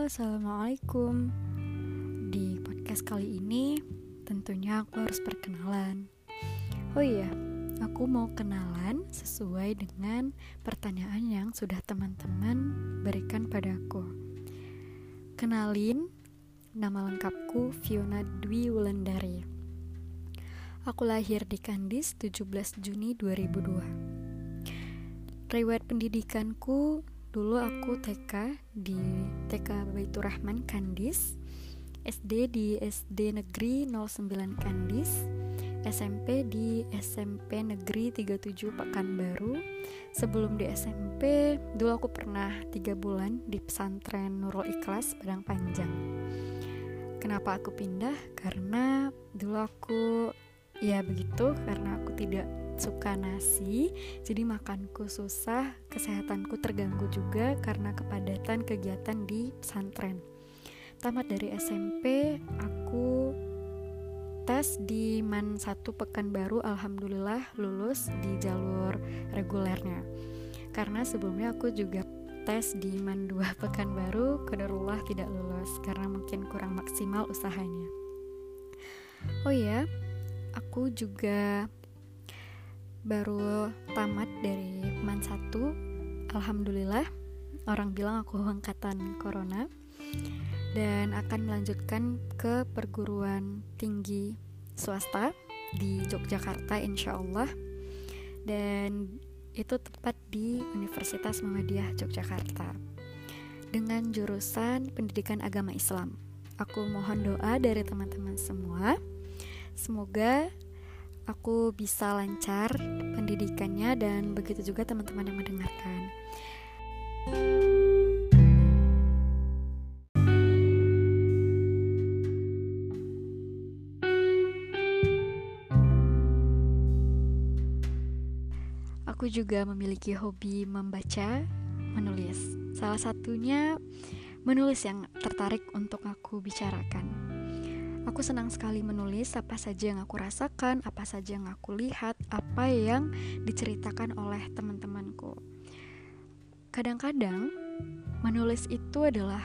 assalamualaikum. Di podcast kali ini, tentunya aku harus perkenalan. Oh iya, aku mau kenalan sesuai dengan pertanyaan yang sudah teman-teman berikan padaku. Kenalin, nama lengkapku Fiona Dwi Wulandari. Aku lahir di Kandis 17 Juni 2002. Riwayat pendidikanku Dulu aku TK di TK Baitur Rahman Kandis, SD di SD Negeri 09 Kandis, SMP di SMP Negeri 37 Pekanbaru. Sebelum di SMP, dulu aku pernah tiga bulan di pesantren Nurul Ikhlas Padang Panjang. Kenapa aku pindah? Karena dulu aku ya begitu karena aku tidak suka nasi, jadi makanku susah, kesehatanku terganggu juga karena kepadatan kegiatan di pesantren. Tamat dari SMP, aku tes di MAN 1 Pekanbaru, alhamdulillah lulus di jalur regulernya. Karena sebelumnya aku juga tes di MAN 2 Pekanbaru, kedarullah tidak lulus karena mungkin kurang maksimal usahanya. Oh ya, aku juga baru tamat dari MAN 1 Alhamdulillah orang bilang aku angkatan corona dan akan melanjutkan ke perguruan tinggi swasta di Yogyakarta insya Allah. Dan itu tepat di Universitas Muhammadiyah Yogyakarta. Dengan jurusan pendidikan agama Islam. Aku mohon doa dari teman-teman semua. Semoga aku bisa lancar pendidikannya dan begitu juga teman-teman yang mendengarkan. Aku juga memiliki hobi membaca, menulis. Salah satunya menulis yang tertarik untuk aku bicarakan. Aku senang sekali menulis apa saja yang aku rasakan, apa saja yang aku lihat, apa yang diceritakan oleh teman-temanku. Kadang-kadang menulis itu adalah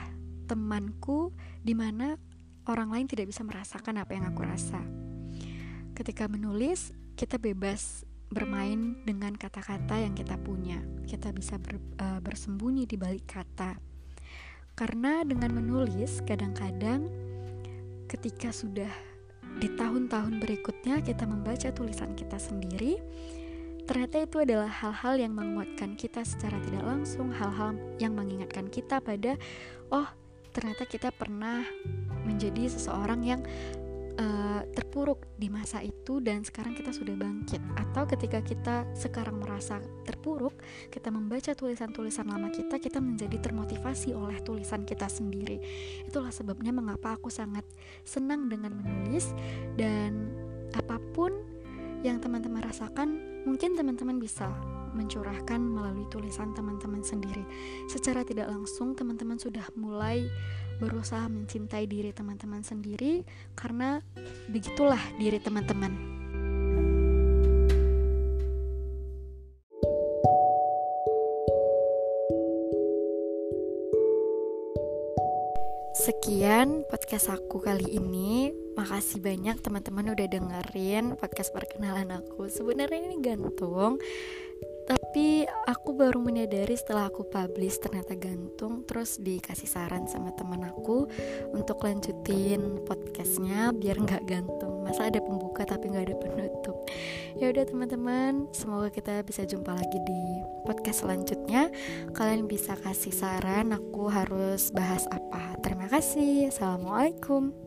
temanku di mana orang lain tidak bisa merasakan apa yang aku rasa. Ketika menulis, kita bebas bermain dengan kata-kata yang kita punya. Kita bisa ber, uh, bersembunyi di balik kata. Karena dengan menulis, kadang-kadang ketika sudah di tahun-tahun berikutnya kita membaca tulisan kita sendiri, ternyata itu adalah hal-hal yang menguatkan kita secara tidak langsung, hal-hal yang mengingatkan kita pada, oh, ternyata kita pernah menjadi seseorang yang uh, terpuruk di masa itu dan sekarang kita sudah bangkit atau ketika kita sekarang merasa terpuruk kita membaca tulisan-tulisan lama kita kita menjadi termotivasi oleh tulisan kita sendiri itulah sebabnya mengapa aku sangat senang dengan menulis dan apa pun yang teman-teman rasakan mungkin teman-teman bisa mencurahkan melalui tulisan teman-teman sendiri. Secara tidak langsung, teman-teman sudah mulai berusaha mencintai diri teman-teman sendiri, karena begitulah diri teman-teman. Sekian podcast aku kali ini. Makasih banyak teman-teman udah dengerin podcast perkenalan aku. Sebenarnya ini gantung tapi aku baru menyadari setelah aku publish ternyata gantung terus dikasih saran sama teman aku untuk lanjutin podcastnya biar nggak gantung. Masa ada pembuka tapi nggak ada penutup. Ya udah teman-teman semoga kita bisa jumpa lagi di podcast selanjutnya. Kalian bisa kasih saran aku harus bahas apa. Terima kasih. Assalamualaikum